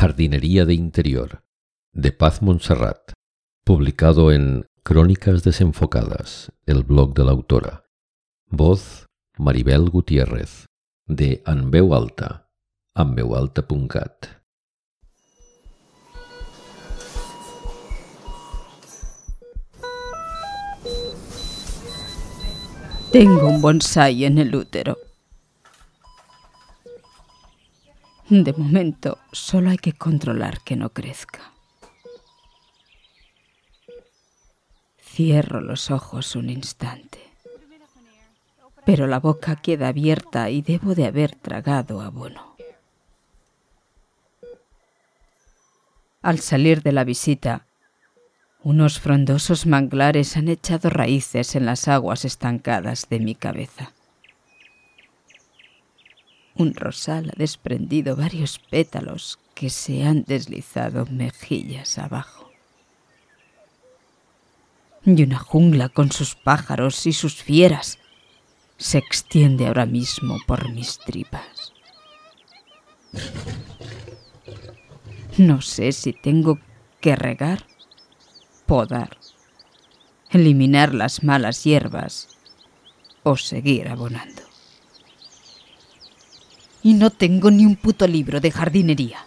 Jardinería de Interior, de Paz Montserrat, publicado en Crónicas Desenfocadas, el blog de la autora. Voz Maribel Gutiérrez, de Anveu Alta, anveualta.cat. Tengo un bonsai en el útero. De momento, solo hay que controlar que no crezca. Cierro los ojos un instante, pero la boca queda abierta y debo de haber tragado abono. Al salir de la visita, unos frondosos manglares han echado raíces en las aguas estancadas de mi cabeza. Un rosal ha desprendido varios pétalos que se han deslizado mejillas abajo. Y una jungla con sus pájaros y sus fieras se extiende ahora mismo por mis tripas. No sé si tengo que regar, podar, eliminar las malas hierbas o seguir abonando y no tengo ni un puto libro de jardinería.